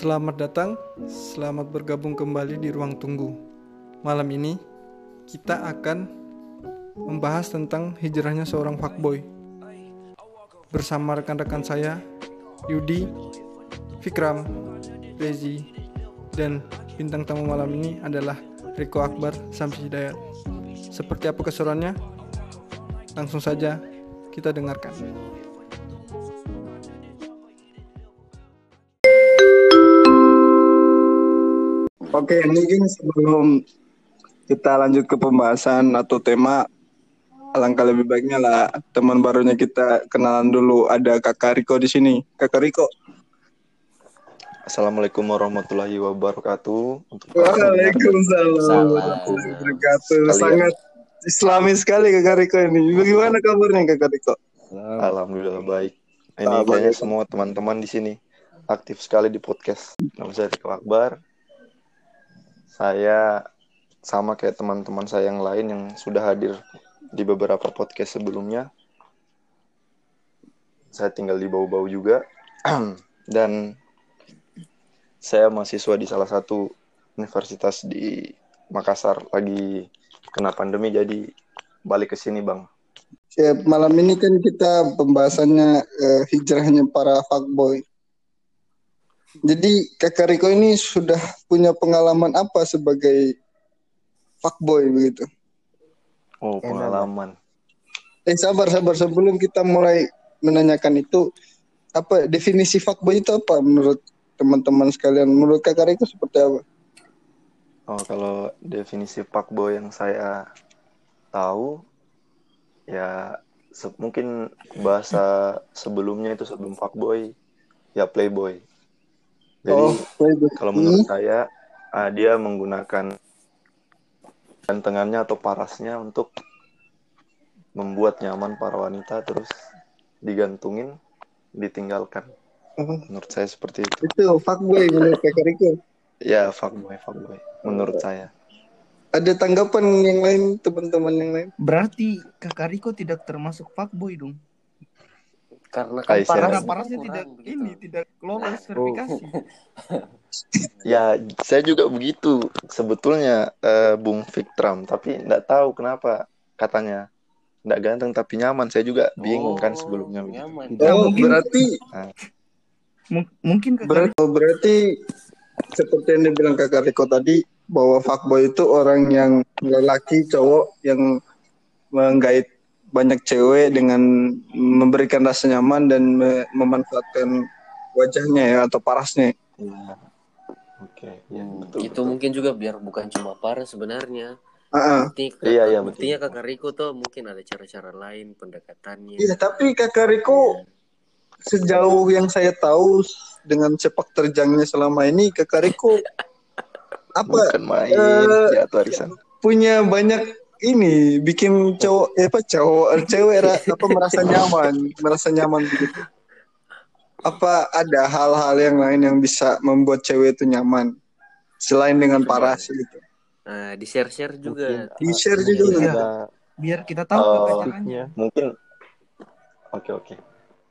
Selamat datang, selamat bergabung kembali di ruang tunggu. Malam ini kita akan membahas tentang hijrahnya seorang fuckboy. Bersama rekan-rekan saya, Yudi, Fikram, Rezi, dan bintang tamu malam ini adalah Riko Akbar Samsi Hidayat. Seperti apa keseruannya? Langsung saja kita dengarkan. Oke, mungkin sebelum kita lanjut ke pembahasan atau tema, alangkah lebih baiknya lah teman barunya kita kenalan dulu. Ada Kakak Riko di sini. Kakak Riko. Assalamualaikum warahmatullahi wabarakatuh. Waalaikumsalam warahmatullahi wabarakatuh. Sangat islami sekali Kakak Riko ini. Bagaimana kabarnya Kakak Riko? Alhamdulillah baik. Ini kayaknya semua teman-teman di sini aktif sekali di podcast. Nama saya Riko Akbar. Saya sama kayak teman-teman saya yang lain yang sudah hadir di beberapa podcast sebelumnya. Saya tinggal di Bau-Bau juga. Dan saya mahasiswa di salah satu universitas di Makassar lagi kena pandemi jadi balik ke sini bang. Ya, malam ini kan kita pembahasannya eh, hijrahnya para fuckboy. Jadi Kakak Riko ini sudah punya pengalaman apa sebagai fuckboy begitu? Oh pengalaman. Eh sabar sabar sebelum kita mulai menanyakan itu apa definisi fuckboy itu apa menurut teman-teman sekalian? Menurut Kakak Riko seperti apa? Oh kalau definisi fuckboy yang saya tahu ya mungkin bahasa sebelumnya itu sebelum fuckboy ya playboy. Jadi oh, kalau menurut saya ah, dia menggunakan gantengannya atau parasnya untuk membuat nyaman para wanita terus digantungin ditinggalkan. Hmm, Menurut saya seperti itu. itu fuckboy menurut Kakak Riko. Ya fuckboy fuckboy menurut saya. Ada tanggapan yang lain teman-teman yang lain? Berarti Kakak Riko tidak termasuk fuckboy dong. Karena kan Aisyah. Parasnya kurang tidak begitu. ini tidak lolos verifikasi. Ya, saya juga begitu sebetulnya eh, Bung Fiktram, tapi nggak tahu kenapa katanya nggak ganteng tapi nyaman. Saya juga bingung kan Oh, sebelumnya. begitu. nyaman. Ya, oh, mungkin- berarti Mung- mungkin Kakak berarti, oh, berarti seperti yang dibilang Kakak Riko tadi bahwa fuckboy itu orang yang lelaki cowok yang menggait banyak cewek dengan memberikan rasa nyaman dan me- memanfaatkan wajahnya ya atau parasnya. Iya. Oke, ya, Hmm, betul, itu betul. mungkin juga biar bukan cuma paras sebenarnya. Bukti, Iya, iya, betul. buktinya kakak Riko tuh mungkin ada cara-cara lain pendekatannya. Iya, tapi Kakak Riko sejauh yang saya tahu dengan sepak terjangnya selama ini Kakak Riko apa Bukan main eh, ya Arisan. punya banyak ini bikin cowok eh apa cowok eh, cewek ra- apa merasa nyaman merasa nyaman begitu apa ada hal-hal yang lain yang bisa membuat cewek itu nyaman selain dengan paras gitu Nah, di share-share juga. Mungkin, di share juga Iya. ada biar kita tahu Oh. Caranya. mungkin oke oke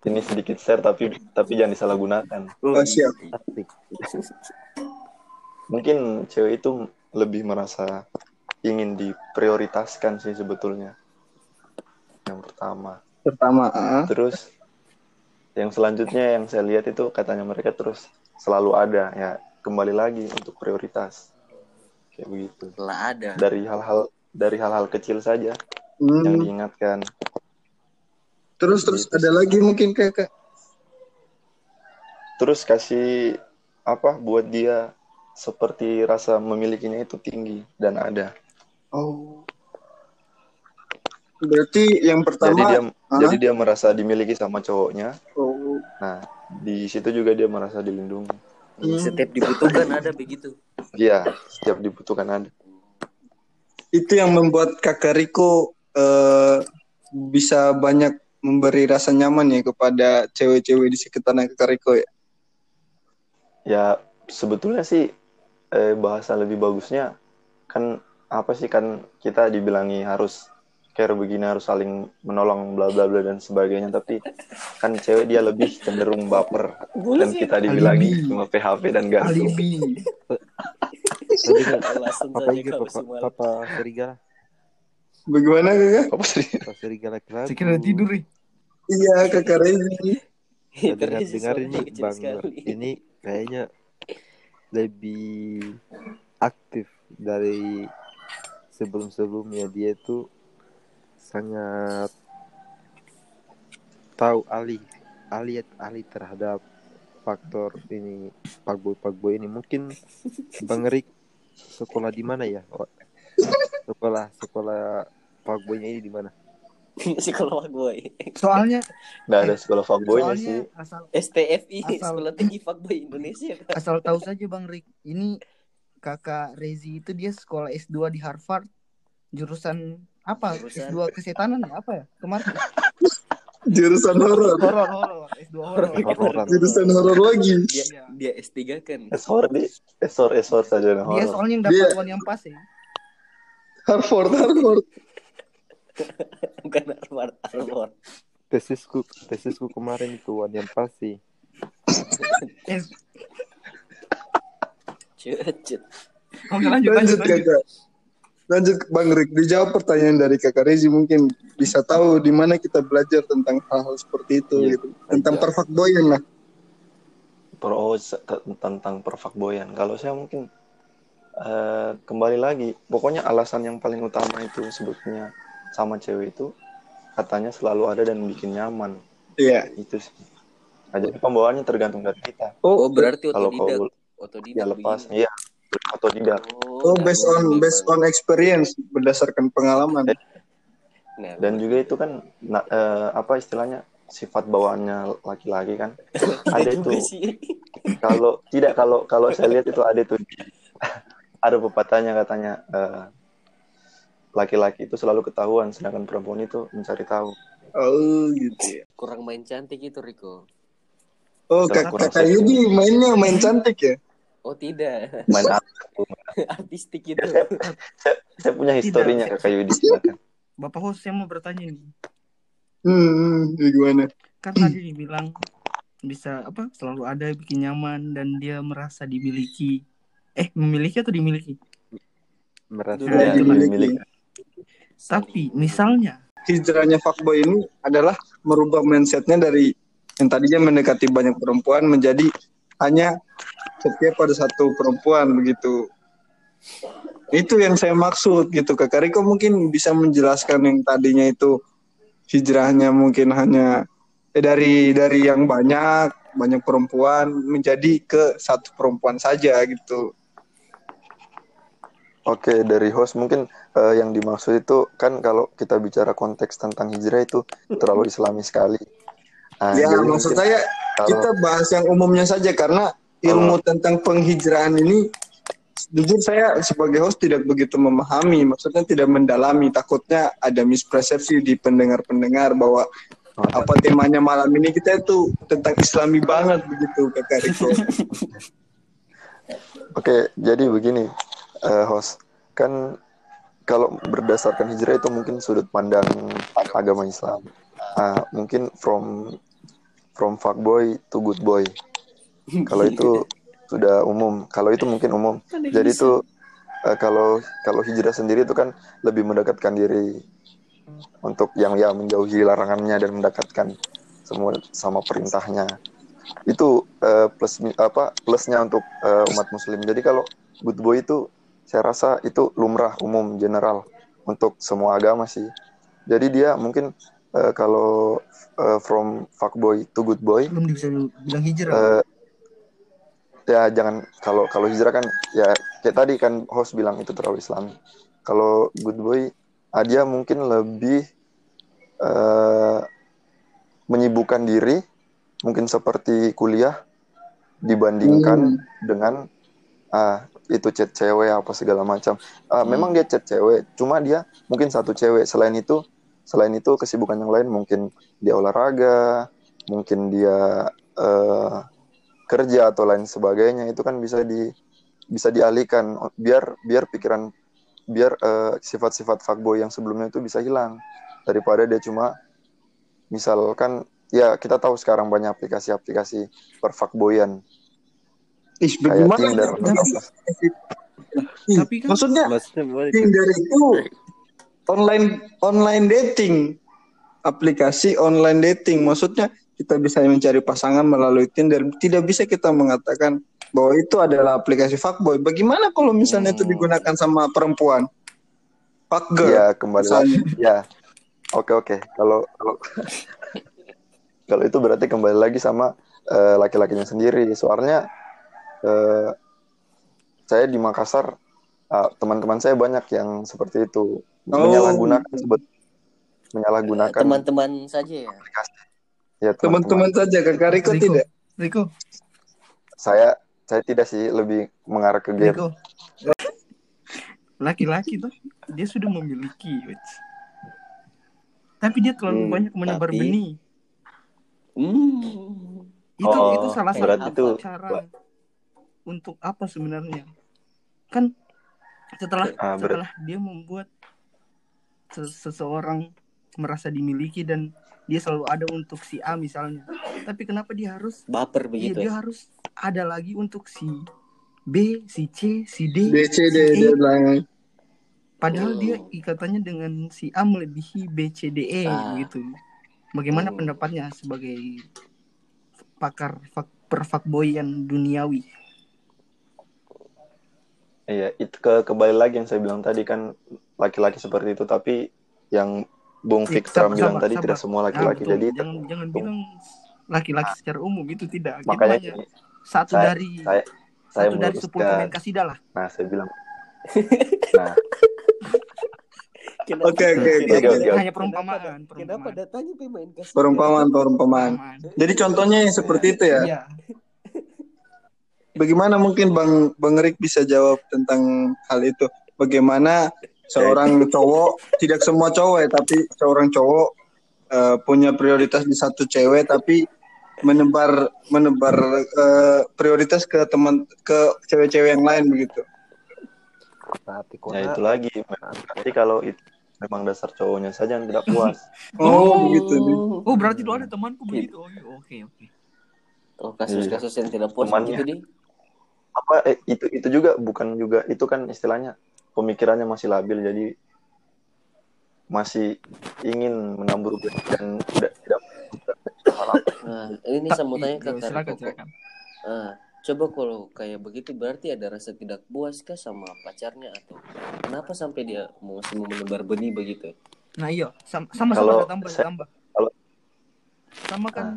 ini sedikit share tapi tapi jangan disalahgunakan oh, siap Asik. mungkin cewek itu lebih merasa ingin diprioritaskan sih sebetulnya. Yang pertama. Pertama ah. terus yang selanjutnya yang saya lihat itu katanya mereka terus selalu ada ya kembali lagi untuk prioritas. Kayak begitu. Lah ada. dari hal-hal dari hal-hal kecil saja Hmm, yang diingatkan. Terus terus Gitu ada lagi mungkin kakak terus kasih apa buat dia seperti rasa memilikinya itu tinggi dan ada oh berarti yang jadi pertama dia ah. jadi dia merasa dimiliki sama cowoknya oh, nah di situ juga dia merasa dilindungi Hmm. Setiap dibutuhkan ada begitu. iya setiap dibutuhkan ada itu yang membuat kakak Riko eh, bisa banyak memberi rasa nyaman ya kepada cewek-cewek di sekitarnya kakak Riko ya ya sebetulnya sih eh, bahasa lebih bagusnya kan apa sih kan kita dibilangi harus care begini harus saling menolong bla bla bla dan sebagainya tapi kan cewek dia lebih cenderung baper dan kita dibilangi Alibi. cuma PHP dan gantung alibi kan Langsung apa papa, papa serigala? Bagaimana kakak? sih Papa serigala saya kira tidur. Iya kakak Rezi. dengar Terus dengar ini bang ini kayaknya lebih aktif dari sebelum sebelumnya dia itu sangat tahu ahli ahli ahli terhadap faktor ini pakboy pakboy ini mungkin bang Rik sekolah di mana ya Oh, sekolah sekolah pakboynya ini di mana Sekolah gue. soalnya nggak ada sekolah fuckboynya soalnya sih asal STFI Asal- Sekolah Tinggi Fuckboy Indonesia kan. asal tahu saja bang Rik ini kakak Rezi itu dia sekolah S2 di Harvard jurusan apa Jurusan- S2 kesetanan ya apa ya kemarin Jurusan horor. horor horor S2 horor. Jurusan horor lagi. Dia Iya. dia S3 kan. esor di esor esor saja nah, dia horor. soalnya yang dapat Dia- uang yang pas ya Harvard, Harvard. Bukan Harvard, Harvard. tesisku tesisku kemarin itu Wan yang pasti eh, Cut, cut. oke lanjut lanjut, Lanjut lanjut. kakak. Lanjut Bang Rik, dijawab pertanyaan dari kakak Rezi mungkin bisa tahu di mana kita belajar tentang hal-hal seperti itu Iya. gitu. Tentang Iya. perfakboyan lah. per oh, tentang perfakboyan kalau saya mungkin eh, kembali lagi pokoknya alasan yang paling utama itu sebetulnya sama cewek itu katanya selalu ada dan bikin nyaman Iya. itu sih nah, jadi pembawaannya tergantung dari kita Oh, berarti kalau kau Otodidak. ya lepas begini. iya atau tidak Oh, based on based on experience berdasarkan pengalaman. Nah, dan juga itu kan na- eh, apa istilahnya sifat bawaannya laki-laki kan ada itu sih. kalau tidak kalau kalau saya lihat itu ada tuh ada pepatahnya katanya eh, laki-laki itu selalu ketahuan sedangkan perempuan itu mencari tahu Oh, gitu ya. Kurang main cantik itu Riko. Oh, kakak Yudi mainnya main cantik ya? Oh tidak, main apa artistik itu. saya, saya, saya punya historinya kakak Yudi. Silakan. Bapak host saya mau bertanya nih. Hmm, hmm, gimana? kan tadi dibilang bisa apa selalu ada yang bikin nyaman dan dia merasa dimiliki. Eh memiliki atau dimiliki? Merasa Dulu Ya, ya, dimiliki. milik tapi misalnya. Hijrahnya fuckboy ini adalah merubah mindsetnya dari yang tadinya mendekati banyak perempuan menjadi hanya setia pada satu perempuan begitu. Itu yang saya maksud gitu. Kakak Riko mungkin bisa menjelaskan yang tadinya itu hijrahnya mungkin hanya eh, dari dari yang banyak banyak perempuan menjadi ke satu perempuan saja gitu. Oke, dari host mungkin eh, yang dimaksud itu kan kalau kita bicara konteks tentang hijrah itu terlalu islami sekali. Nah, ya jadi maksud saya kalau- kita bahas yang umumnya saja karena ilmu tentang penghijrahan ini jujur saya sebagai host tidak begitu memahami maksudnya tidak mendalami takutnya ada mispersepsi di pendengar-pendengar bahwa apa temanya malam ini kita itu tentang islami banget begitu kakak Riko Oke, jadi begini, eh, host. Kan kalau berdasarkan hijrah itu mungkin sudut pandang agama Islam. Ah, mungkin from from fuckboy to good boy. Kalau itu sudah umum. Kalau itu mungkin umum. Jadi itu eh, kalau kalau hijrah sendiri itu kan lebih mendekatkan diri untuk yang ya menjauhi larangannya dan mendekatkan semua sama perintahnya itu eh, plus apa plusnya untuk eh, umat muslim jadi kalau good boy itu saya rasa itu lumrah umum general untuk semua agama sih jadi dia mungkin eh, kalau eh, from fuckboy to good boy belum bisa bilang hijrah. Eh, ya jangan kalau kalau hijrah kan ya kayak tadi kan host bilang itu terlalu islami kalau good boy dia mungkin lebih eh, menyibukkan diri mungkin seperti kuliah dibandingkan dengan ah itu chat cewek apa segala macam. Ah, memang dia chat cewek cuma dia mungkin satu cewek. Selain itu selain itu kesibukan yang lain mungkin dia olahraga mungkin dia eh, kerja atau lain sebagainya itu kan bisa di bisa dialihkan. Biar biar pikiran biar eh, sifat-sifat fuckboy yang sebelumnya itu bisa hilang. Daripada dia cuma misalkan ya kita tahu sekarang banyak aplikasi-aplikasi per fuckboyan. Ih, kayak? Tinder Tapi kan- maksudnya Tinder itu online online dating. Aplikasi online dating. Maksudnya kita bisa mencari pasangan melalui Tinder. Tidak bisa kita mengatakan bahwa itu adalah aplikasi fuckboy. Bagaimana kalau misalnya itu Hmm. digunakan sama perempuan? Fuckgirl ya kembali lagi. ya oke oke. Kalau kalau kalau itu berarti kembali lagi sama eh, laki-lakinya sendiri. Soalnya eh, saya di Makassar ah, teman-teman saya banyak yang seperti itu Oh. menyalahgunakan sebet menyalahgunakan Teman-teman saja ya. aplikasi ya teman-teman saja kakak Riko Riko. tidak Riko, saya saya tidak sih lebih mengarah ke game Riko. Laki-laki tuh dia sudah memiliki, wits. tapi dia terlalu Hmm, banyak menebar tapi- benih. Hmm. Itu Oh, itu salah berarti satu itu- cara untuk apa sebenarnya? Kan setelah Ah, setelah dia membuat seseorang merasa dimiliki dan dia selalu ada untuk si A misalnya. Tapi kenapa dia harus Baper Iya, begitu dia ya. harus ada lagi untuk si B, si C, si D, B C D si D E. bilang Padahal Hmm. dia ikatannya dengan si A melebihi B, C, D, E Ah. gitu. Bagaimana Hmm. pendapatnya sebagai pakar fak, perfakboyan duniawi? Iya, itu ke kembali lagi yang saya bilang tadi kan laki-laki seperti itu, tapi yang Bung Ya, Fikram sabar, bilang sabar, tadi sabar. tidak semua laki-laki. betul. Jadi jangan jangan Bung. bilang laki-laki secara umum itu tidak. Makanya hanya gini, satu saya, dari saya saya satu dari sepuluh pemain kasidah lah. Nah, saya bilang. Nah, Oke, oke, oke. Hanya perumpamaan, Kenapa, datanya pemain kasih? perumpamaan perumpamaan jadi contohnya yang seperti itu ya Iya. bagaimana mungkin Bang Bang Rik bisa jawab tentang hal itu? Bagaimana seorang cowok, tidak semua cowok ya, tapi seorang cowok eh, punya prioritas di satu cewek, tapi menebar menebar eh, prioritas ke teman ke cewek-cewek yang lain begitu. Tapi ya itu lagi. Berarti kalau itu memang dasar cowoknya saja yang tidak puas. Oh, begitu nih. Oh berarti lu ada temanku begitu. Oh, iya, oke oke. Oh, kasus-kasus yang tidak puas Temannya. di. Apa eh, itu itu juga bukan juga itu kan istilahnya pemikirannya masih labil jadi masih ingin menambur dan tidak tidak Nah, ini Tak- saya mau tanya ke Kak silakan Riko. silakan. Ah, coba kalau kayak begitu berarti ada rasa tidak puas kah sama pacarnya atau kenapa sampai dia mau masih mau menebar benih begitu? Nah iya, sama sama Kalau sama tambah saya- tambah. kalau- Sama kan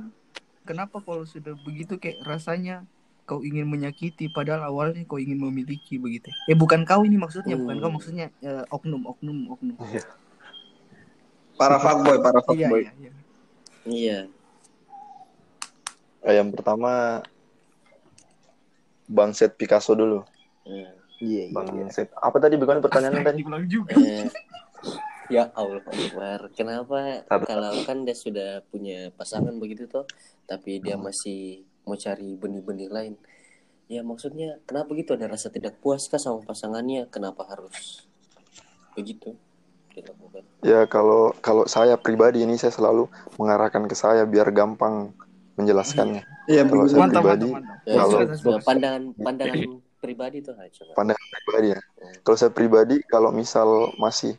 kenapa kalau sudah begitu kayak rasanya kau ingin menyakiti padahal awalnya kau ingin memiliki begitu. Eh bukan kau ini maksudnya, bukan Hmm. kau maksudnya eh, oknum oknum oknum. Para fuckboy, para Iya fuckboy. iya iya. Iya. Eh, yang pertama Bang Set Picasso dulu. Iya, iya, Bang iya. Set. Apa tadi bagaimana pertanyaannya tadi? Juga. eh, ya Allah Akbar. Kenapa kalau kan dia sudah punya pasangan begitu toh, tapi dia masih mau cari benih-benih lain. Ya maksudnya kenapa gitu ada rasa tidak puas kah sama pasangannya? Kenapa harus begitu dilakukan? Ya kalau kalau saya pribadi ini saya selalu mengarahkan ke saya biar gampang menjelaskannya. Iya, Kalau begitu. saya Mantap pribadi, mantap mantap. Ya, Kalau- ya, pandangan pandangan pribadi tuh coba. pandangan pribadi ya. Kalau saya pribadi kalau misal masih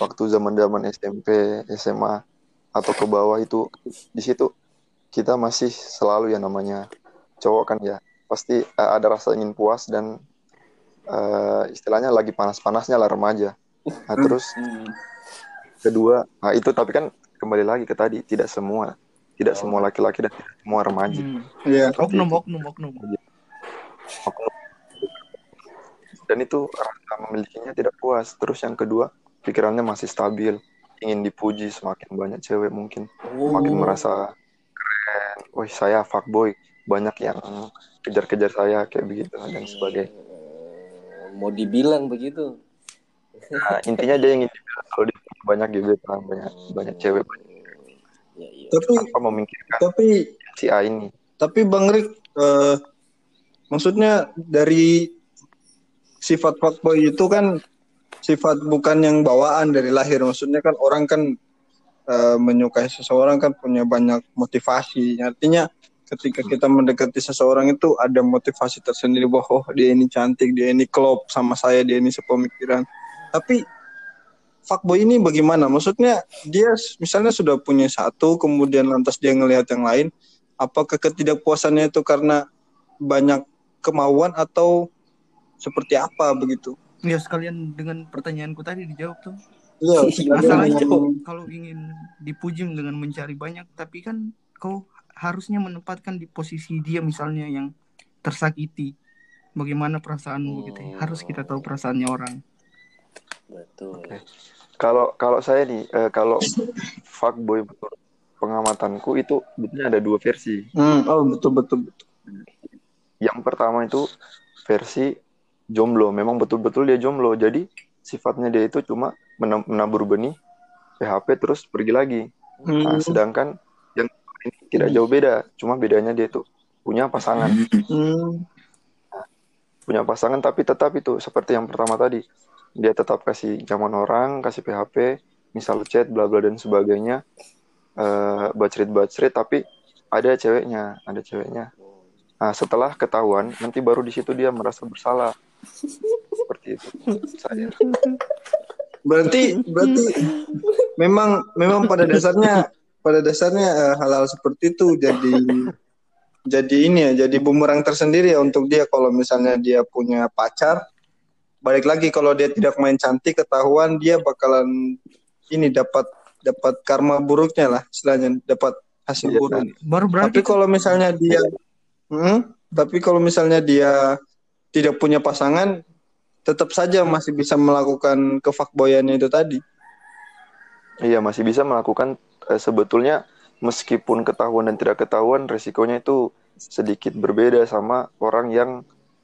waktu zaman-zaman SMP, SMA atau ke bawah itu di situ kita masih selalu ya namanya cowok kan ya pasti eh, ada rasa ingin puas dan eh, istilahnya lagi panas-panasnya lah remaja. Nah, terus Hmm. kedua, nah itu tapi kan kembali lagi ke tadi tidak semua tidak semua laki-laki dan tidak semua remaja. Hmm. Iya. Seperti Oknum itu. oknum oknum. dan itu rasa memilikinya tidak puas terus yang kedua pikirannya masih stabil ingin dipuji semakin banyak cewek mungkin makin Oh. merasa keren wah saya fuckboy banyak yang kejar-kejar saya kayak begitu dan sebagainya Eh, mau dibilang begitu. nah, intinya dia ingin dibilang kalau dia banyak gebetan banyak banyak cewek Ya, iya. Tapi apa memikirkan tapi si A ini Tapi Bang Rik, eh, maksudnya dari sifat fuckboy itu kan sifat bukan yang bawaan dari lahir. Maksudnya kan orang kan eh, menyukai seseorang kan punya banyak motivasi. Artinya ketika kita mendekati seseorang itu ada motivasi tersendiri bahwa oh dia ini cantik, dia ini klop sama saya, dia ini sepemikiran. Tapi fuckboy ini bagaimana? Maksudnya dia misalnya sudah punya satu, kemudian lantas dia ngelihat yang lain. Apakah ketidakpuasannya itu karena banyak kemauan atau seperti apa begitu? Ya sekalian dengan pertanyaanku tadi dijawab tuh. Iya, Masalahnya kalau ingin dipuji dengan mencari banyak, tapi kan kau harusnya menempatkan di posisi dia misalnya yang tersakiti. Bagaimana perasaanmu gitu ya. Harus kita tahu perasaannya orang. betul Kalau kalau saya nih, eh, kalau fuckboy menurut pengamatanku itu sebetulnya ada dua versi. Hmm, oh betul betul betul. Yang pertama itu versi jomblo. Memang betul-betul dia jomblo. Jadi sifatnya dia itu cuma menabur benih, PHP terus pergi lagi. Nah, Hmm, sedangkan yang ini tidak jauh beda. Cuma bedanya dia itu punya pasangan. hmm, Punya pasangan tapi tetap itu seperti yang pertama tadi. Dia tetap kasih zaman orang, kasih PHP, misal chat, bla bla dan sebagainya. Eh bacrit-bacrit tapi ada ceweknya, ada ceweknya. Nah, setelah ketahuan, nanti baru di situ dia merasa bersalah. Seperti itu. Saya. Berarti berarti memang memang pada dasarnya pada dasarnya eh, hal-hal seperti itu jadi jadi ini ya jadi bumerang tersendiri ya untuk dia. Kalau misalnya dia punya pacar balik lagi kalau dia tidak main cantik ketahuan dia bakalan ini dapat dapat karma buruknya lah istilahnya dapat hasil Iya, buruk. Baru berarti Tapi kalau misalnya dia, Hmm, tapi kalau misalnya dia tidak punya pasangan, tetap saja masih bisa melakukan kefakboyannya itu tadi. Iya, masih bisa melakukan eh, sebetulnya meskipun ketahuan dan tidak ketahuan, resikonya itu sedikit berbeda sama orang yang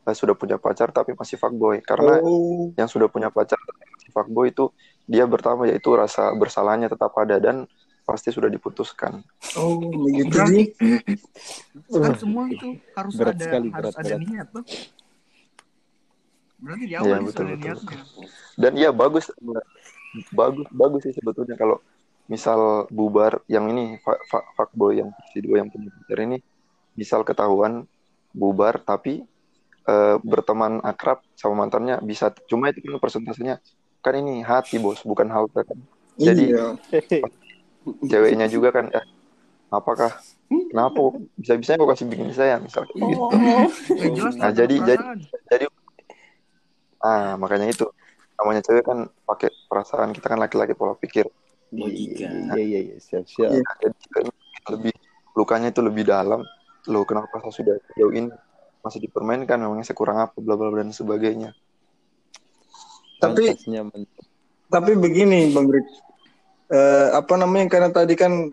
eh, sudah punya pacar tapi masih fuckboy. Karena Oh, yang sudah punya pacar tapi masih fuckboy itu dia bertambah yaitu rasa bersalahnya tetap ada dan pasti sudah diputuskan. oh begitu sih. kan semua itu harus Berat ada sekali, harus berat, ada berat. niat tuh. Berarti di Iya, awal itu betul, betul, niatnya. Dan iya bagus bagus bagus sih sebetulnya kalau misal bubar yang ini fuckboy yang si dua yang punya pacar ini misal ketahuan bubar tapi eh, berteman akrab sama mantannya bisa cuma itu kan persentasenya. Kan ini hati bos bukan halte kan. Jadi- iya. ceweknya juga kan eh, apakah kenapa bisa bisanya kok kasih bikin saya misal kayak gitu Eh, jelas Nah, ada jadi- jadi- jadi ah makanya itu. Namanya cewek kan pakai perasaan kita kan laki-laki pola pikir. Logika. Iya iya iya siap siap. Iya. Nah, jadi lebih lukanya itu lebih dalam. Loh kenapa saya sudah jauh ini? Masih dipermainkan memangnya saya kurang apa bla bla bla dan sebagainya. Tapi tapi begini Bang Rik. Eh, apa namanya karena tadi kan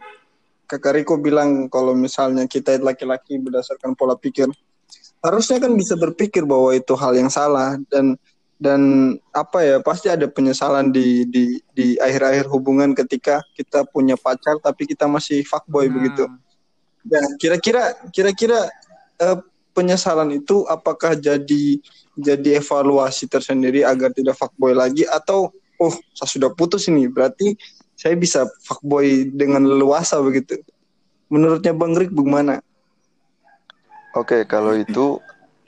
Kakak Riko bilang kalau misalnya kita laki-laki berdasarkan pola pikir harusnya kan bisa berpikir bahwa itu hal yang salah. Dan dan apa ya pasti ada penyesalan di di di akhir-akhir hubungan ketika kita punya pacar tapi kita masih fuckboy Nah, begitu. Dan kira-kira kira-kira eh, penyesalan itu apakah jadi jadi evaluasi tersendiri agar tidak fuckboy lagi atau oh saya sudah putus ini berarti saya bisa fuckboy dengan leluasa begitu. Menurutnya Bang Rik bagaimana? oke kalau itu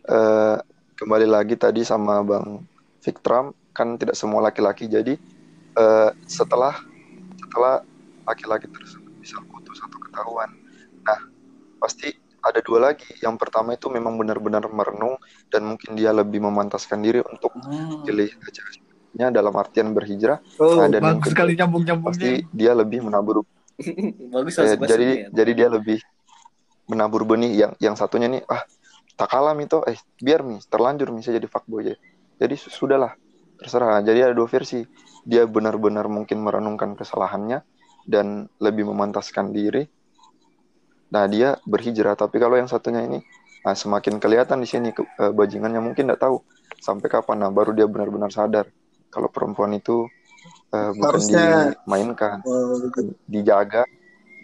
eh, kembali lagi tadi sama bang Victram kan tidak semua laki-laki. Jadi eh, setelah setelah laki-laki tersebut bisa putus atau ketahuan. Nah pasti ada dua lagi. Yang pertama itu memang benar-benar merenung dan mungkin dia lebih memantaskan diri untuk Ah, pilih ceweknya dalam artian berhijrah. Oh, Nah, dan Bagus sekali nyambung-nyambungnya. pasti dia lebih menabur bagus eh, jadi bahasanya. jadi dia lebih menabur benih. Yang yang satunya nih ah tak kalah itu eh biar mi terlanjur mi saya jadi fuckboy. ya jadi su- sudahlah terserah. Jadi ada dua versi. Dia benar-benar mungkin merenungkan kesalahannya dan lebih memantaskan diri. Nah dia berhijrah. Tapi kalau yang satunya ini nah, semakin kelihatan di sini ke- eh, bajingannya mungkin tidak tahu sampai kapan. Nah baru dia benar-benar sadar kalau perempuan itu eh, bukan Harusnya- dimainkan. Oh, dijaga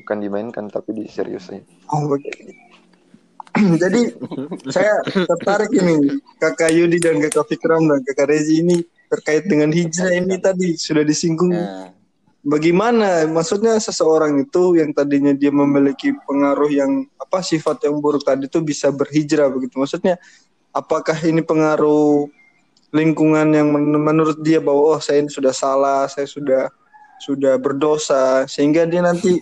bukan dimainkan tapi diseriusin. Oh, begitu. Jadi saya tertarik ini kakak Yudi dan kakak Fikram dan kakak Rezi ini terkait dengan hijrah ini tadi sudah disinggung. Nah, Bagaimana maksudnya seseorang itu yang tadinya dia memiliki pengaruh yang apa sifat yang buruk tadi itu bisa berhijrah begitu. Maksudnya apakah ini pengaruh lingkungan yang men- menurut dia bahwa oh saya ini sudah salah, saya sudah sudah berdosa sehingga dia nanti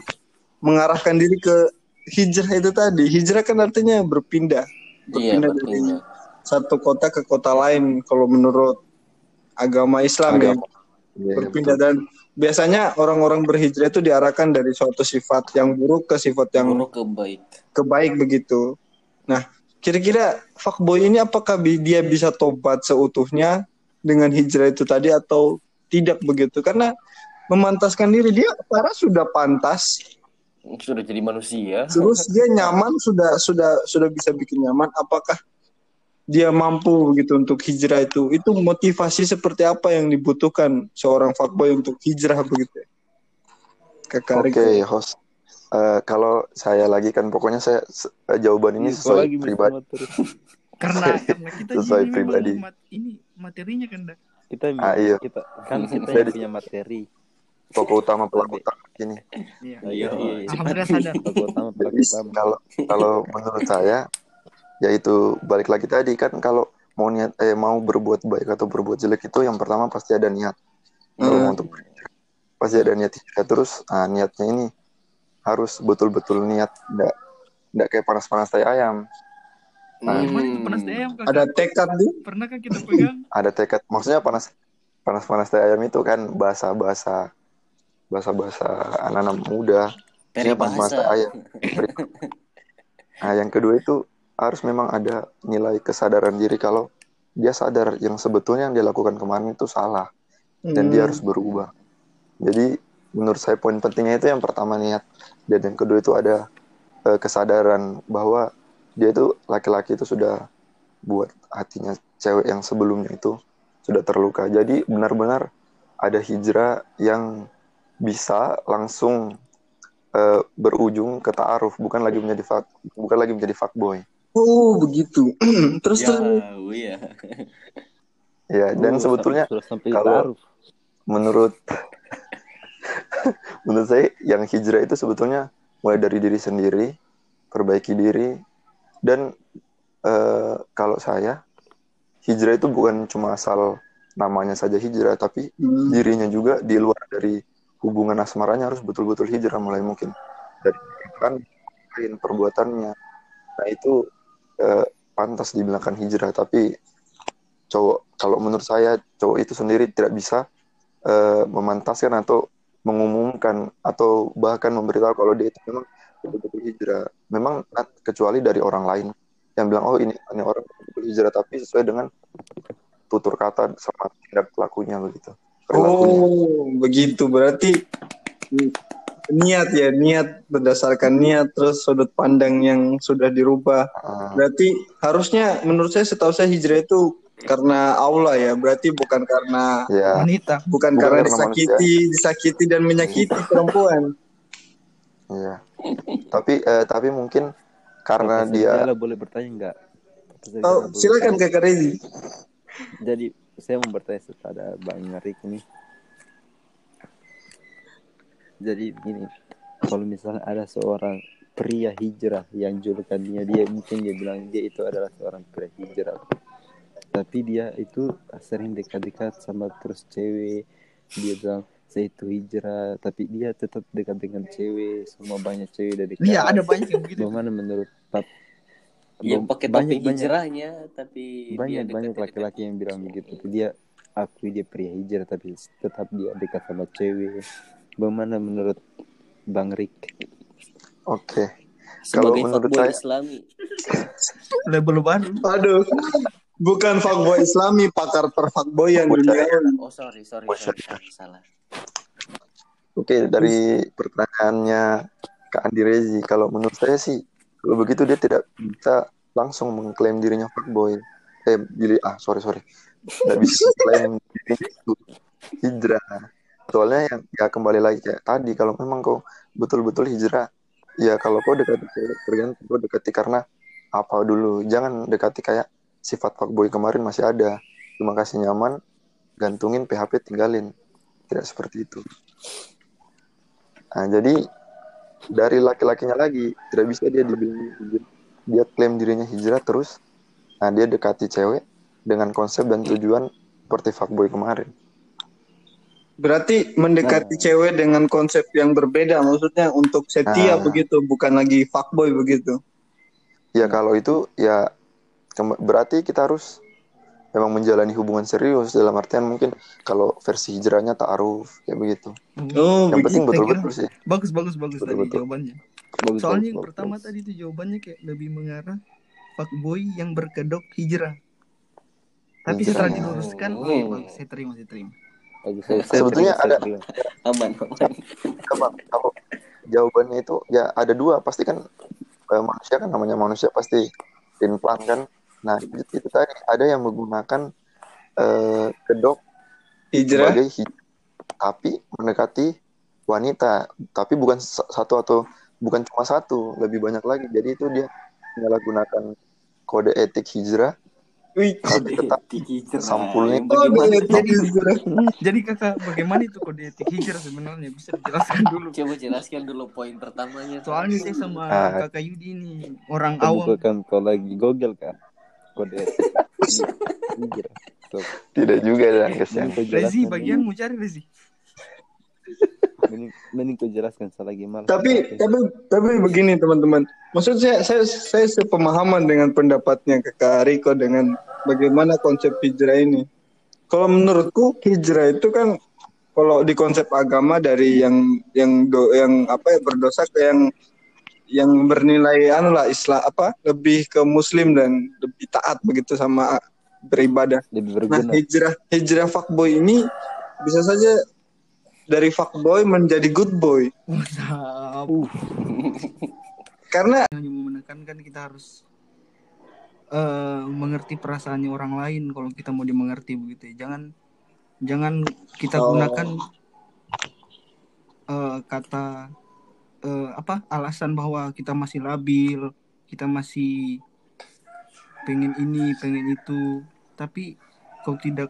mengarahkan diri ke hijrah itu tadi. Hijrah kan artinya berpindah, iya berpindah dari berpindah. satu kota ke kota lain kalau menurut agama Islam ya Agama. Iya, berpindah dan biasanya orang-orang berhijrah itu diarahkan dari suatu sifat yang buruk ke sifat yang Buruk ke baik. kebaik begitu. Nah, kira-kira fuckboy ini apakah dia bisa tobat seutuhnya dengan hijrah itu tadi atau tidak begitu? Karena memantaskan diri dia para sudah pantas, Sudah jadi manusia. terus dia nyaman sudah sudah sudah bisa bikin nyaman. Apakah dia mampu begitu untuk hijrah itu? Itu motivasi seperti apa yang dibutuhkan seorang fuckboy untuk hijrah begitu? Kakak Oke, Riko. host. Eh, kalau saya lagi kan pokoknya saya eh, jawaban ini Iya, sesuai lagi pribadi. Karena karena kita Sesuai pribadi. mat- ini materinya kan dah. Kita Ah, iya. kita kan kita punya materi. Pokok utama pelaku utama ini. Iya. Iya, iya, iya. Alhamdulillah sadar. Pelaku utama pelaku utama. Kalau kalau menurut saya yaitu balik lagi tadi kan kalau mau niat eh mau berbuat baik atau berbuat jelek itu yang pertama pasti ada niat. Kalau Hmm. mau untuk pasti ada niat hijrah terus ah, niatnya ini harus betul-betul niat enggak enggak kayak panas-panas tai ayam. Nah, panas ayam kakak? Ada tekad nih. Pernahkah kita pegang? ada tekad maksudnya panas panas-panas tai ayam itu kan bahasa-bahasa bahasa-bahasa anak-anak muda Peribahasa. ayam nah yang kedua itu harus memang ada nilai kesadaran diri kalau dia sadar yang sebetulnya yang dia lakukan kemarin itu salah dan dia Hmm. harus berubah jadi menurut saya poin pentingnya itu yang pertama niat dan yang kedua itu ada eh, kesadaran bahwa dia itu laki-laki itu sudah buat hatinya cewek yang sebelumnya itu sudah terluka jadi benar-benar ada hijrah yang bisa langsung eh, berujung ke ta'aruf bukan lagi menjadi fuck, bukan lagi menjadi fuckboy Oh begitu. terus Ya, terus. iya. ya dan Oh, sebetulnya sampai kalau- menurut menurut saya yang hijrah itu sebetulnya mulai dari diri sendiri perbaiki diri dan eh, kalau saya hijrah itu bukan cuma asal namanya saja hijrah tapi Hmm. dirinya juga di luar dari hubungan asmaranya harus betul-betul hijrah mulai mungkin dari kan perbuatannya. Nah itu eh, pantas dibilangkan hijrah tapi cowok kalau menurut saya cowok itu sendiri tidak bisa eh, memantaskan atau mengumumkan atau bahkan memberitahu kalau dia itu memang betul-betul hijrah. Memang kecuali dari orang lain yang bilang oh ini ini orang betul hijrah tapi sesuai dengan tutur kata sama tindak lakunya begitu perilakunya Oh begitu berarti niat ya niat berdasarkan niat terus sudut pandang yang sudah dirubah. Ah, Berarti harusnya menurut saya setahu saya hijrah itu karena Allah ya. Berarti bukan karena ya Wanita. bukan, Bukan karena karena disakiti, disakiti dan menyakiti perempuan. Iya. Tapi eh, tapi mungkin karena Profesor dia Jala boleh bertanya Jala Oh, silakan. Kakak Rezi. Jadi saya mau bertanya kepada Bang Rik ini. Jadi begini, kalau misalnya ada seorang pria hijrah yang julukannya dia mungkin dia bilang dia itu adalah seorang pria hijrah. Tapi dia itu sering dekat-dekat sama terus cewek. Dia bilang saya itu hijrah, tapi dia tetap dekat dengan cewek. Semua banyak cewek dari Iya, ada banyak yang begitu. Bagaimana menurut Pap? Yang pakai banyak hijrahnya tapi dia banyak dekat- banyak laki-laki yang bilang begitu dia akui dia pria hijrah tapi tetap dia dekat sama cewek bagaimana menurut bang Rick oke. Kalau sebagai menurut fuckboy saya- Islami. Label baru. Aduh. Bukan fuckboy Islami, pakar perfuckboyan dunia. Oh sorry sorry, Oh, sorry, sorry salah. Oke, dari pertanyaannya Kak Andi Rezi, kalau menurut saya sih kalau begitu dia tidak bisa langsung mengklaim dirinya fuckboy. Eh, diri ah sorry sorry, tidak bisa klaim dirinya itu hijrah. Soalnya yang ya kembali lagi kayak tadi kalau memang kau betul-betul hijrah, ya kalau kau dekati tergantung kau dekati karena apa dulu. Jangan dekati kayak sifat fuckboy kemarin masih ada. Cuma kasih nyaman, gantungin PHP tinggalin tidak seperti itu nah jadi dari laki-lakinya lagi. Tidak bisa dia dibilang dia klaim dirinya hijrah terus. Nah dia dekati cewek dengan konsep dan tujuan seperti fuckboy kemarin. Berarti mendekati cewek dengan konsep yang berbeda, maksudnya untuk setia Ah. begitu, bukan lagi fuckboy begitu. ya kalau itu ya berarti kita harus memang menjalani hubungan serius dalam artian mungkin kalau versi hijrahnya ta'aruf kayak begitu. Oh, yang penting betul-betul sih. Bagus bagus bagus tadi Betul-betul. jawabannya. Bagus, Soalnya bagus, yang bagus, pertama tadi itu jawabannya kayak lebih mengarah fuckboy yang berkedok hijrah. Tapi setelah diluruskan, oh. iya bagus, saya terima, saya terima. Bagus, saya- saya Sebetulnya terima, ada- terima. aman aman. Apa, kalau jawabannya itu ya ada dua. Pasti kan eh, manusia kan namanya manusia pasti plan kan nah itu, itu tadi ada yang menggunakan eh, kedok Hijrah. sebagai hij- tapi mendekati wanita tapi bukan sa- satu atau bukan cuma satu lebih banyak lagi jadi itu dia menyalahgunakan kode etik hijrah Wih, tapi tetap sampulnya Yang oh, jadi hijrah. Jadi kakak, bagaimana itu kode etik hijrah sebenarnya? Bisa dijelaskan dulu. coba jelaskan dulu poin pertamanya. Soalnya saya sama Ah. kakak Yudi ini orang awam. bukakan kau lagi Google kan kode etik. Tidak juga dan kesian Rezi, bagian mau cari Rezi. Mending, mending kau jelaskan selagi malas. Tapi tapi tapi begini teman-teman. Maksud saya saya saya sepemahaman dengan pendapatnya Kakak Riko dengan bagaimana konsep hijrah ini. Kalau menurutku hijrah itu kan kalau di konsep agama dari yang yang do, yang apa ya berdosa ke yang yang bernilai anu lah Islam apa lebih ke muslim dan lebih taat begitu sama beribadah. lebih Nah, berguna. hijrah hijrah fuckboy ini bisa saja dari fuckboy menjadi good boy. Mantap. Karena hanya mau menekankan kita harus eh mengerti perasaannya orang lain kalau kita mau dimengerti begitu ya. Jangan jangan kita Oh. gunakan eh kata eh apa alasan bahwa kita masih labil, kita masih pengen ini, pengen itu, tapi kau tidak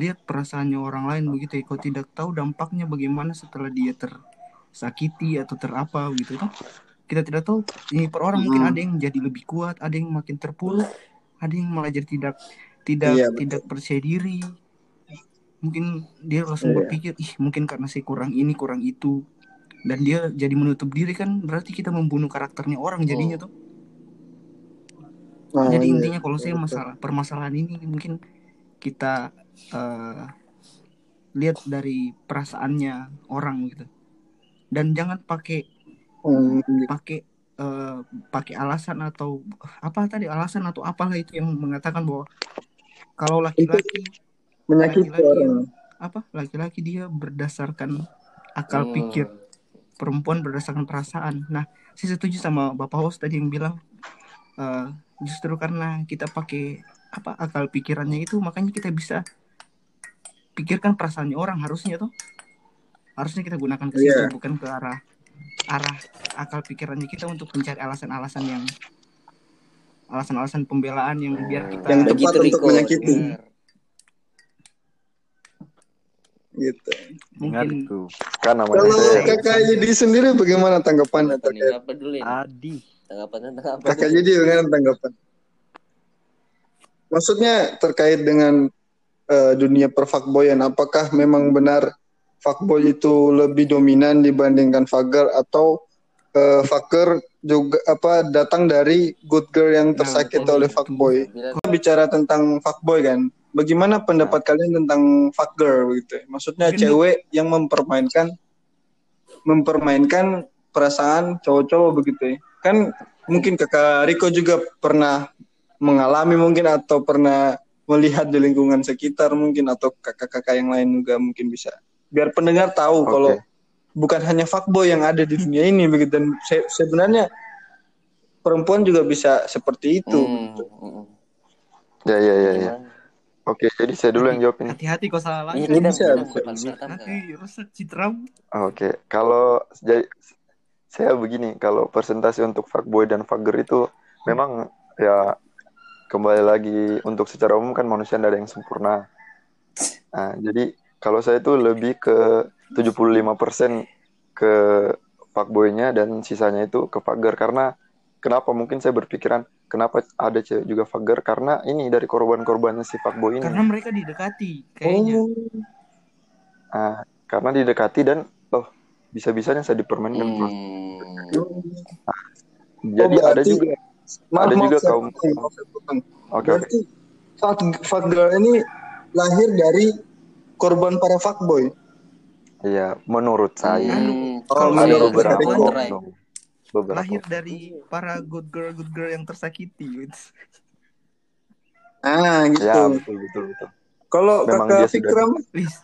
lihat perasaannya orang lain begitu ya. Kau tidak tahu dampaknya bagaimana setelah dia tersakiti atau terapa begitu kan kita tidak tahu ini per orang mungkin Hmm. ada yang jadi lebih kuat ada yang makin terpuruk ada yang malah jadi tidak tidak Iya, betul. tidak percaya diri mungkin dia langsung Iya. berpikir ih mungkin karena saya kurang ini kurang itu dan dia jadi menutup diri kan berarti kita membunuh karakternya orang jadinya tuh Nah, jadi iya, intinya kalau saya betul. masalah permasalahan ini mungkin kita eh, lihat dari perasaannya orang gitu dan jangan pakai Hmm, gitu. pakai eh, pakai alasan atau apa tadi alasan atau apalah itu yang mengatakan bahwa kalau laki-laki menyakiti laki-laki orang. yang apa laki-laki dia berdasarkan akal Hmm. pikir perempuan berdasarkan perasaan nah saya setuju sama bapak host tadi yang bilang eh, justru karena kita pakai apa akal pikirannya itu makanya kita bisa pikirkan perasaannya orang harusnya tuh harusnya kita gunakan ke situ Iya. bukan ke arah arah akal pikirannya kita untuk mencari alasan-alasan yang alasan-alasan pembelaan yang biar kita Yang Begitu, tepat untuk menyakiti. Hmm, Gitu. Mungkin itu. kan namanya Kalau kakak Yudi sendiri bagaimana tanggapannya? Tanggapan apa dulu ya? Adi. Tanggapan tanggapan apa Kakak? Yudi bagaimana tanggapan? Maksudnya terkait dengan eh, dunia perfakboyan, apakah memang benar fuckboy itu lebih dominan dibandingkan fucker atau eh, fucker juga apa datang dari good girl yang Nah, tersakiti kalau oleh fuckboy? Kita bicara tentang fuckboy kan. Bagaimana pendapat kalian tentang fuckgirl gitu? Maksudnya Mungkin- cewek yang mempermainkan mempermainkan perasaan cowok-cowok begitu ya. Kan mungkin Kakak Riko juga pernah mengalami mungkin atau pernah melihat di lingkungan sekitar mungkin atau kakak-kakak yang lain juga mungkin bisa. Biar pendengar tahu Oke. kalau bukan hanya fuckboy yang ada di dunia ini begitu dan se- sebenarnya perempuan juga bisa seperti itu. hmm, hmm. ya ya ya ya Gimana? Oke jadi saya dulu yang jawab ini. hati-hati kau salah lagi kita bisa, bisa. nanti rusak citramu Oke, kalau jadi saya begini, kalau persentase untuk fuckboy dan fuckgirl itu memang ya kembali lagi untuk secara umum kan manusia tidak ada yang sempurna. Nah, jadi kalau saya tuh lebih ke 75% ke fuckboy-nya dan sisanya itu ke fagger karena kenapa mungkin saya berpikiran kenapa ada cewek juga fagger karena ini dari korban-korbannya si fuckboy ini. Karena mereka didekati kayaknya. Oh, Ah, karena didekati dan oh bisa-bisanya saya dipermainkan. Hmm. Jadi Oh, ada berarti- juga maaf, Ada maaf, juga kaum- oke oke. Berarti fuck, fuck girl ini lahir dari korban para fuckboy. Iya, menurut saya Hmm, Oh, kalau ada saya menurut beberapa. Beberapa. Lahir dari para good girl good girl yang tersakiti. gitu. Ah, gitu. Ya, betul betul betul. Kalau Memang kakak dia sudah- Fikram, Wis,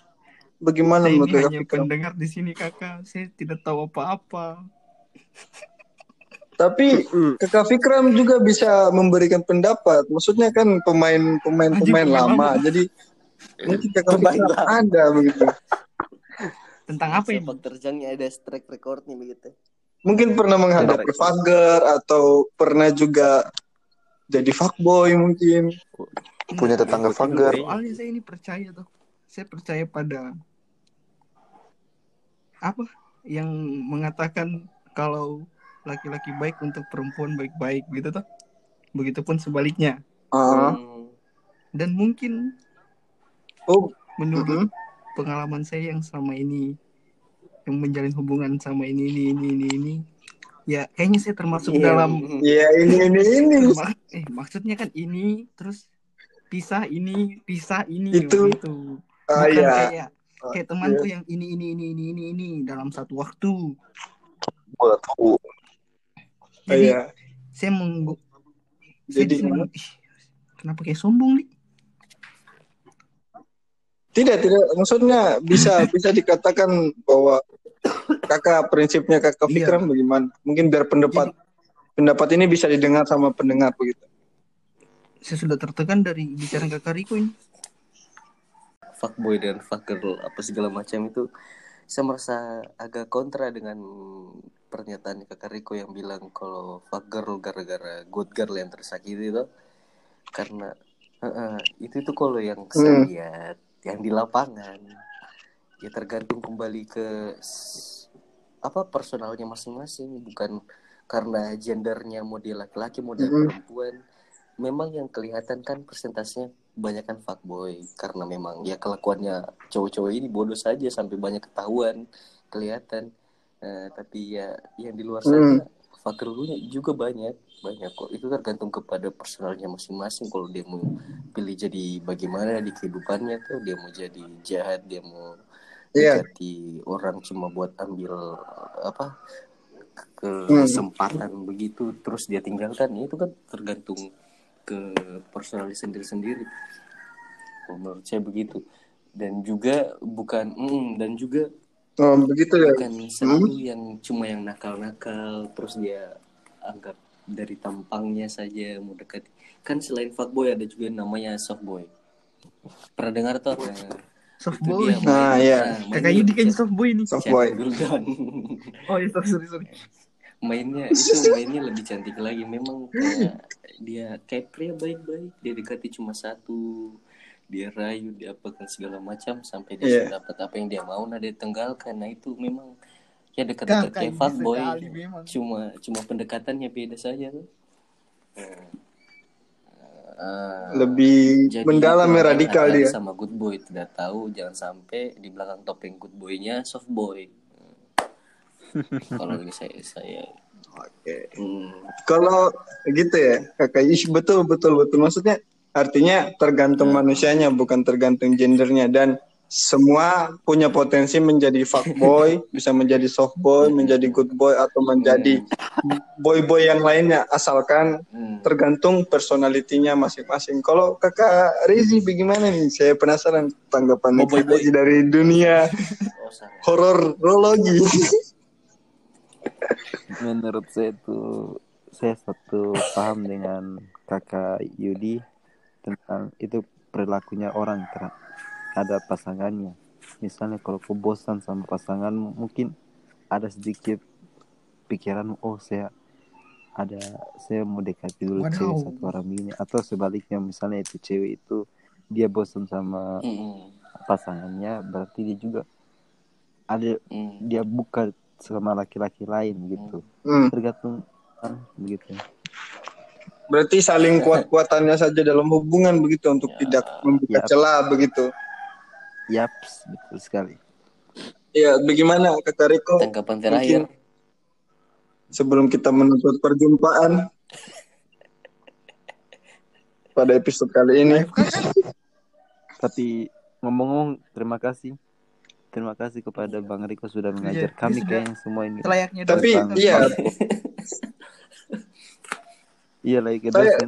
bagaimana saya menurut ini kakak hanya Fikram? pendengar di sini kakak. Saya tidak tahu apa-apa. Tapi kakak Fikram juga bisa memberikan pendapat. Maksudnya kan pemain pemain pemain pemain lama. lama. Jadi mungkin kakak Fikram ada begitu. Tentang apa ini? Sepak terjangnya ada track recordnya begitu. Mungkin pernah menghadapi fagger atau pernah juga jadi fuckboy mungkin. Punya tetangga fagger. Soalnya saya ini percaya tuh. Saya percaya pada apa yang mengatakan kalau laki-laki baik untuk perempuan baik-baik gitu tuh. Begitupun sebaliknya. Hmm. Dan mungkin oh, menurut pengalaman saya yang selama ini yang menjalin hubungan sama ini ini ini ini ini ya kayaknya saya termasuk Iya. dalam ya ini ini ini. mak- eh maksudnya kan ini terus pisah ini pisah ini Itu. begitu Ah bukan ya. kayak kayak temanku yang ini ini ini ini ini ini dalam satu waktu. Ah, jadi ya. saya menggu saya Jadi di sini, ih, kenapa kayak sombong nih tidak tidak maksudnya bisa bisa dikatakan bahwa kakak prinsipnya kakak Iya. Fikram bagaimana? Mungkin biar pendapat pendapat ini bisa didengar sama pendengar begitu. saya sudah tertekan dari bicara kakak Riko ini fuckboy dan fuck girl apa segala macam itu saya merasa agak kontra dengan pernyataan kakak Riko yang bilang kalau fuck girl gara-gara good girl yang tersakiti itu karena eh, eh, itu itu kalau yang saya Hmm. lihat yang di lapangan ya tergantung kembali ke apa personalnya masing-masing. Bukan karena gendernya model laki-laki model Mm-mm. perempuan. Memang yang kelihatan kan persentasenya banyak kan fuckboy. Karena memang ya kelakuannya cowok-cowok ini bodoh saja sampai banyak ketahuan kelihatan. Eh, tapi ya yang di luar sana fucker juga banyak banyak kok. Itu tergantung kepada personalnya masing-masing. Kalau dia mau pilih jadi bagaimana di kehidupannya tuh dia mau jadi jahat dia mau Iya. dekati orang cuma buat ambil apa Hmm. kesempatan begitu terus dia tinggalkan. Itu kan tergantung ke personal sendiri-sendiri menurut saya begitu. Dan juga bukan mm, dan juga Oh, begitu ya. bukan selalu yang cuma yang nakal-nakal terus dia anggap dari tampangnya saja mau dekat kan selain fuckboy ada juga namanya softboy. Pernah dengar tuh apa soft Itu boy. Dia Nah, iya. nah, kakak mainnya Yudi kayaknya chat- soft boy. Nih Soft chat boy. Guldan. oh iya sorry sorry sorry. Mainnya itu mainnya lebih cantik lagi. Memang kayak dia kayak pria baik-baik. Dia dekati cuma satu. Dia rayu dia apakan segala macam sampai dia Iya. sudah dapat apa yang dia mau. Nah dia tenggalkan. Nah itu memang ya dekat-dekat kayak fuckboy cuma cuma pendekatannya beda saja tuh Ah, Lebih jadi mendalam ya yang radikal dia. sama good boy tidak tahu jangan sampai di belakang topeng good boynya soft boy. Kalau ini saya saya Oke. hmm, Kalau gitu ya, kakak Ish betul betul betul. Maksudnya artinya tergantung manusianya bukan tergantung gendernya. Dan semua punya potensi menjadi fuckboy, bisa menjadi softboy, menjadi good boy atau menjadi boy-boy yang lainnya asalkan hmm. tergantung personalitinya masing-masing. Kalau kakak Rizi bagaimana nih? Saya penasaran tanggapan Oh, boy, boy. Dari dunia oh hororologi. menurut saya itu saya satu paham dengan kakak Yudi tentang itu perilakunya orang terhadap pasangannya misalnya kalau kau bosan sama pasangan mungkin ada sedikit pikiran oh saya ada saya mau dekati dulu Waduh. cewek satu orang ini atau sebaliknya misalnya itu cewek itu dia bosan sama Hmm. pasangannya berarti dia juga ada Hmm. dia buka sama laki-laki lain gitu Hmm. tergantung ah, begitu Berarti saling kuat-kuatannya saja dalam hubungan begitu untuk Ya. tidak membuka Ya. celah begitu. Yaps betul sekali Ya, bagaimana Kakak Riko? Tanggapan terakhir. sebelum kita menutup perjumpaan pada episode kali ini. tapi ngomong-ngomong terima kasih terima kasih kepada Bang Riko sudah mengajar Iya, kami sudah. kayaknya semua ini Selayaknya Tapi iya, iya lagi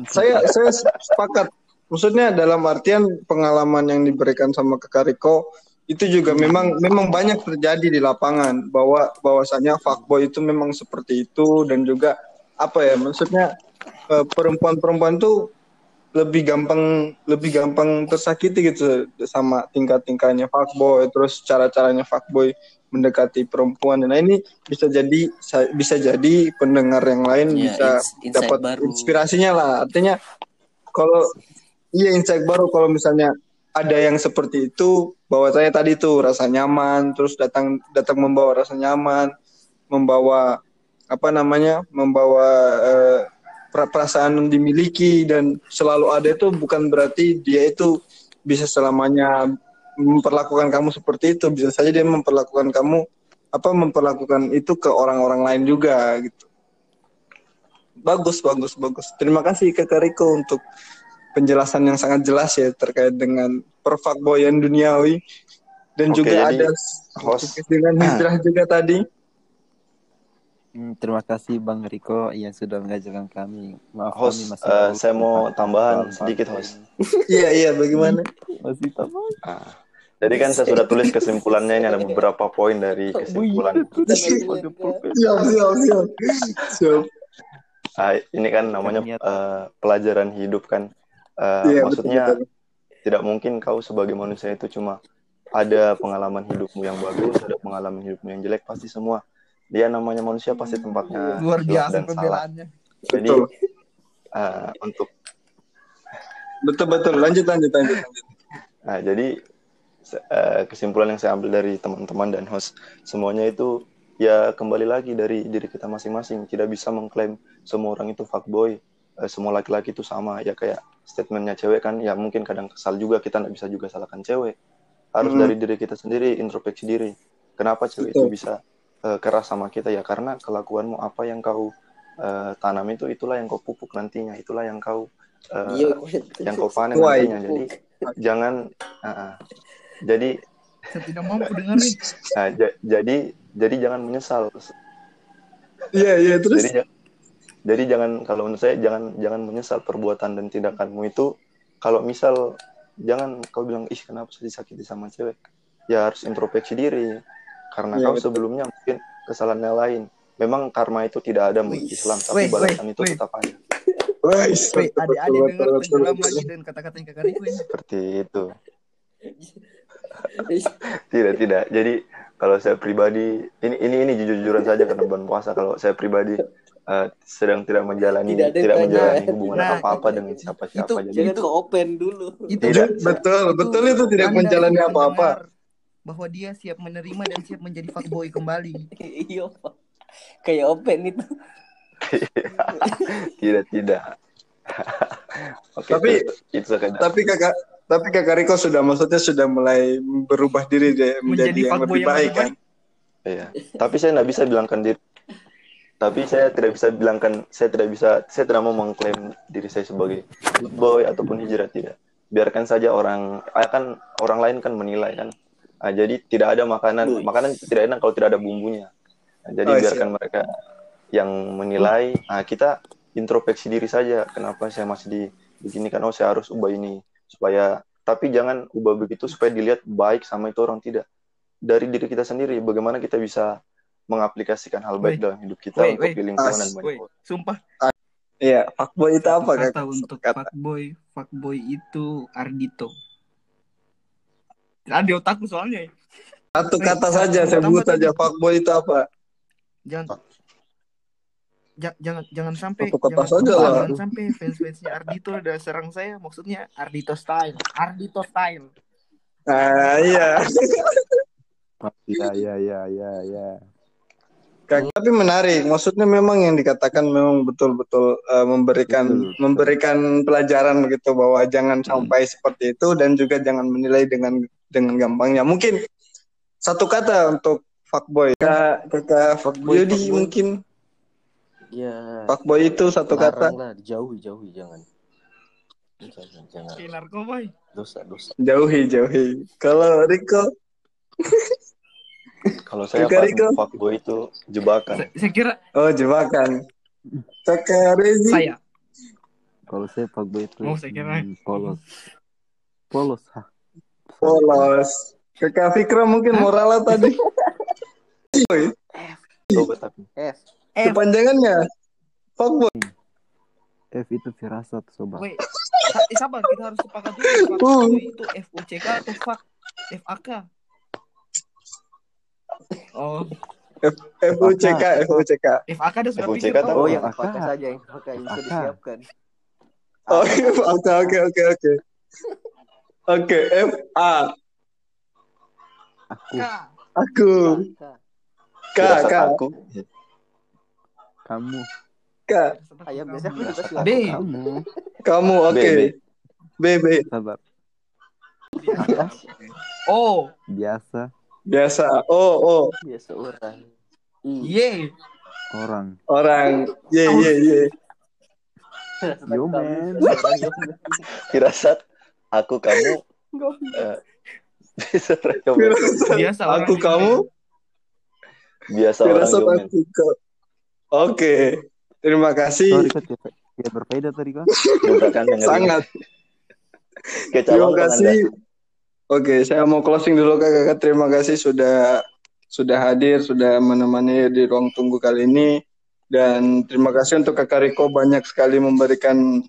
saya saya saya sepakat. Maksudnya dalam artian pengalaman yang diberikan sama Kakak Riko itu juga memang memang banyak terjadi di lapangan bahwa bahwasanya fuckboy itu memang seperti itu dan juga apa ya maksudnya eh, perempuan-perempuan tuh lebih gampang lebih gampang tersakiti gitu sama tingkah-tingkahnya fuckboy terus cara-caranya fuckboy mendekati perempuan. Nah ini bisa jadi bisa jadi pendengar yang lain Ya, bisa dapat inspirasinya lah. Artinya kalau iya insight baru kalau misalnya ada yang seperti itu bahwa saya tadi tuh rasa nyaman terus datang datang membawa rasa nyaman membawa apa namanya membawa eh, perasaan dimiliki dan selalu ada itu bukan berarti dia itu bisa selamanya memperlakukan kamu seperti itu bisa saja dia memperlakukan kamu apa memperlakukan itu ke orang-orang lain juga gitu. Bagus bagus bagus. Terima kasih kakak Riko untuk penjelasan yang sangat jelas ya terkait dengan perfakboyan duniawi. Dan Oke, juga ada host- dengan hijrah juga tadi. Hmm, terima kasih Bang Riko yang sudah mengajarkan kami. Maaf Host, kami masih tahu saya mau tambahan sedikit, host. iya iya bagaimana? Masih tambahan. Ah, jadi kan saya sudah tulis kesimpulannya ini ada beberapa poin dari kesimpulan. siap siap siap siap. Ah, ini kan namanya eh, pelajaran hidup kan. Eh, Iya, maksudnya betul, tidak mungkin kau sebagai manusia itu cuma ada pengalaman hidupmu yang bagus, ada pengalaman hidupmu yang jelek, pasti semua. Dia namanya manusia pasti tempatnya Luar hilaf biasa dan salah. pembelaannya. Jadi Betul. eh, untuk betul betul lanjut lanjut lanjut, lanjut. Nah, jadi eh, kesimpulan yang saya ambil dari teman-teman dan host semuanya itu ya kembali lagi dari diri kita masing-masing. Tidak bisa mengklaim semua orang itu fuckboy, eh, semua laki-laki itu sama. Ya kayak statementnya cewek kan, ya mungkin kadang kesal juga kita nggak bisa juga salahkan cewek. Harus Hmm. dari diri kita sendiri, introspeksi diri. Kenapa cewek itu Betul. bisa eh, keras sama kita ya? Karena kelakuanmu apa yang kau eh, tanam itu, itulah yang kau pupuk nantinya, itulah yang kau Iya, yang kau panen nantinya. Jadi jangan ah. jadi Saya tidak mampu dengerin. nah, ja- jadi jadi jangan menyesal iya iya terus jadi ja- jadi jangan kalau menurut saya jangan jangan menyesal perbuatan dan tindakanmu itu. Kalau misal jangan kau bilang ih kenapa saya disakiti sama cewek? Ya harus introspeksi diri. Karena Iya, kau betul. sebelumnya mungkin kesalahannya lain. Memang karma itu tidak ada menurut Wih, Islam tapi balasan itu wih. tetap ada. Adik-adik dengar tenggelam lagi dengan kata-kata yang kakak Riko seperti itu. Tidak tidak. Jadi kalau saya pribadi ini ini ini jujur-jujuran saja karena bulan puasa. Kalau saya pribadi eh, sedang tidak menjalani Tidak tidak, yang menjalani hubungan Nah, apa-apa dengan siapa-siapa itu- jadi kau open dulu. Itu Tidak. betul betul itu tidak menjalani itu apa-apa mendengar Bahwa dia siap menerima dan siap menjadi fuckboy kembali. Iya, Pak. Kayak open itu. tidak tidak Oke, Tapi- itu, itu tapi kakak tapi kakak Riko sudah maksudnya sudah mulai berubah diri deh menjadi Menjadi yang lebih yang baik lebih kan Iya. Tapi saya nggak bisa bilangkan diri. Tapi saya tidak bisa bilangkan, saya tidak bisa, saya tidak mau mengklaim diri saya sebagai good boy ataupun hijrah tidak. Biarkan saja orang, akan orang lain kan menilai kan. Nah, jadi tidak ada makanan, makanan tidak enak kalau tidak ada bumbunya. Nah, jadi Oh, biarkan mereka yang menilai. Nah, kita introspeksi diri saja. Kenapa saya masih di begini kan? Oh, saya harus ubah ini supaya. Tapi jangan ubah begitu supaya dilihat baik sama itu orang tidak dari diri kita sendiri bagaimana kita bisa mengaplikasikan hal baik dalam hidup kita Weh, untuk lingkungan dan As- orang. sumpah iya fuckboy itu apa kata kak untuk Kata. fuckboy, fuckboy itu Ardito. Ada di otakku soalnya. ya. satu kata saja tambah sebut saja fuckboy itu apa Jangan Ja- jangan jangan sampai Satu kata jangan, saja lah. jangan sampai fans-fansnya Ardito ada serang saya maksudnya Ardito style Ardito style Ah iya. Iya iya iya iya iya. Kak, Tapi menarik. Maksudnya memang yang dikatakan memang betul-betul eh, memberikan Betul, betul. memberikan pelajaran gitu bahwa jangan sampai seperti itu dan juga jangan menilai dengan dengan gampangnya. Mungkin satu kata untuk fuckboy. Kak, kakak Fuckboy, Yudi fuckboy. mungkin Ya. fuckboy itu satu kata. lah, jauhi, jauhi, jangan. Jangan, jangan. Narkoba. Dosa, dosa. Jauhi, jauhi. Kalau Riko, Kalau saya Riko. fuck- fuckboy itu jebakan. Saya, saya kira oh jebakan. Kakak Rezi, saya. Kalau saya fuckboy itu Oh, saya kira. hmm, polos. Polos. Hah. polos. Kakak Fikra mungkin moralnya tadi. Boy, Coba tapi. F. F. kepanjangannya fuckboy. F itu firasat sobat. Wait, eh, sabar kita harus sepakat dulu. Fuckboy itu F U C K atau fuck F A K. Oh, F F U C K F U C K. F A K ada sudah FUCK pikir tahu. Oh, oh, yang pakai saja yang pakai yang Akak. disiapkan. Oh, oke oke oke oke. Oke, F A Aku, aku K K aku. kamu, K Ayam biasa aku juga. B. kamu. kamu oke. B B Sabar. O. Biasa biasa. Oh oh Biasa orang. I. Y. orang. orang. Ye ye ye. Yo, man. Firasat aku kamu. eh. Firasat Biasa orang aku kamu. Biasa orang Firasat yomen. aku kau. Oke. Terima kasih. Sorry tidak berfaedah tadi ngeri. Sangat. Terima kasih. Oke, saya mau closing dulu Kak Kakak. Terima kasih sudah sudah hadir, sudah menemani di ruang tunggu kali ini. Dan terima kasih untuk Kakak Riko banyak sekali memberikan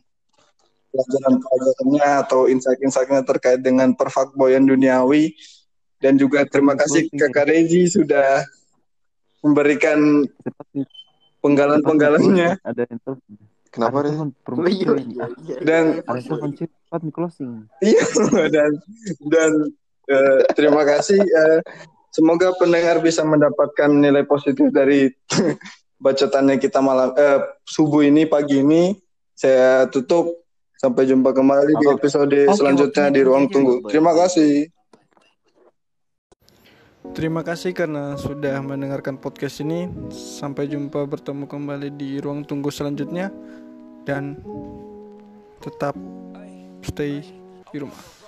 pelajaran-pelajarannya atau insight-insightnya terkait dengan perfakboyan duniawi. Dan juga terima kasih Kakak Rezi sudah memberikan penggalan-penggalannya. Ada. Kenapa telepon Oh iya, iya, iya. Dan cepat nih closing. Iya dan dan eh, terima kasih. eh, semoga pendengar bisa mendapatkan nilai positif dari bacotannya kita malam eh, subuh ini pagi ini. Saya tutup. Sampai jumpa kembali di episode Oke, selanjutnya waktunya di ruang tunggu. Terima kasih. Terima kasih karena sudah mendengarkan podcast ini. Sampai jumpa bertemu kembali di ruang tunggu selanjutnya dan tetap stay di rumah.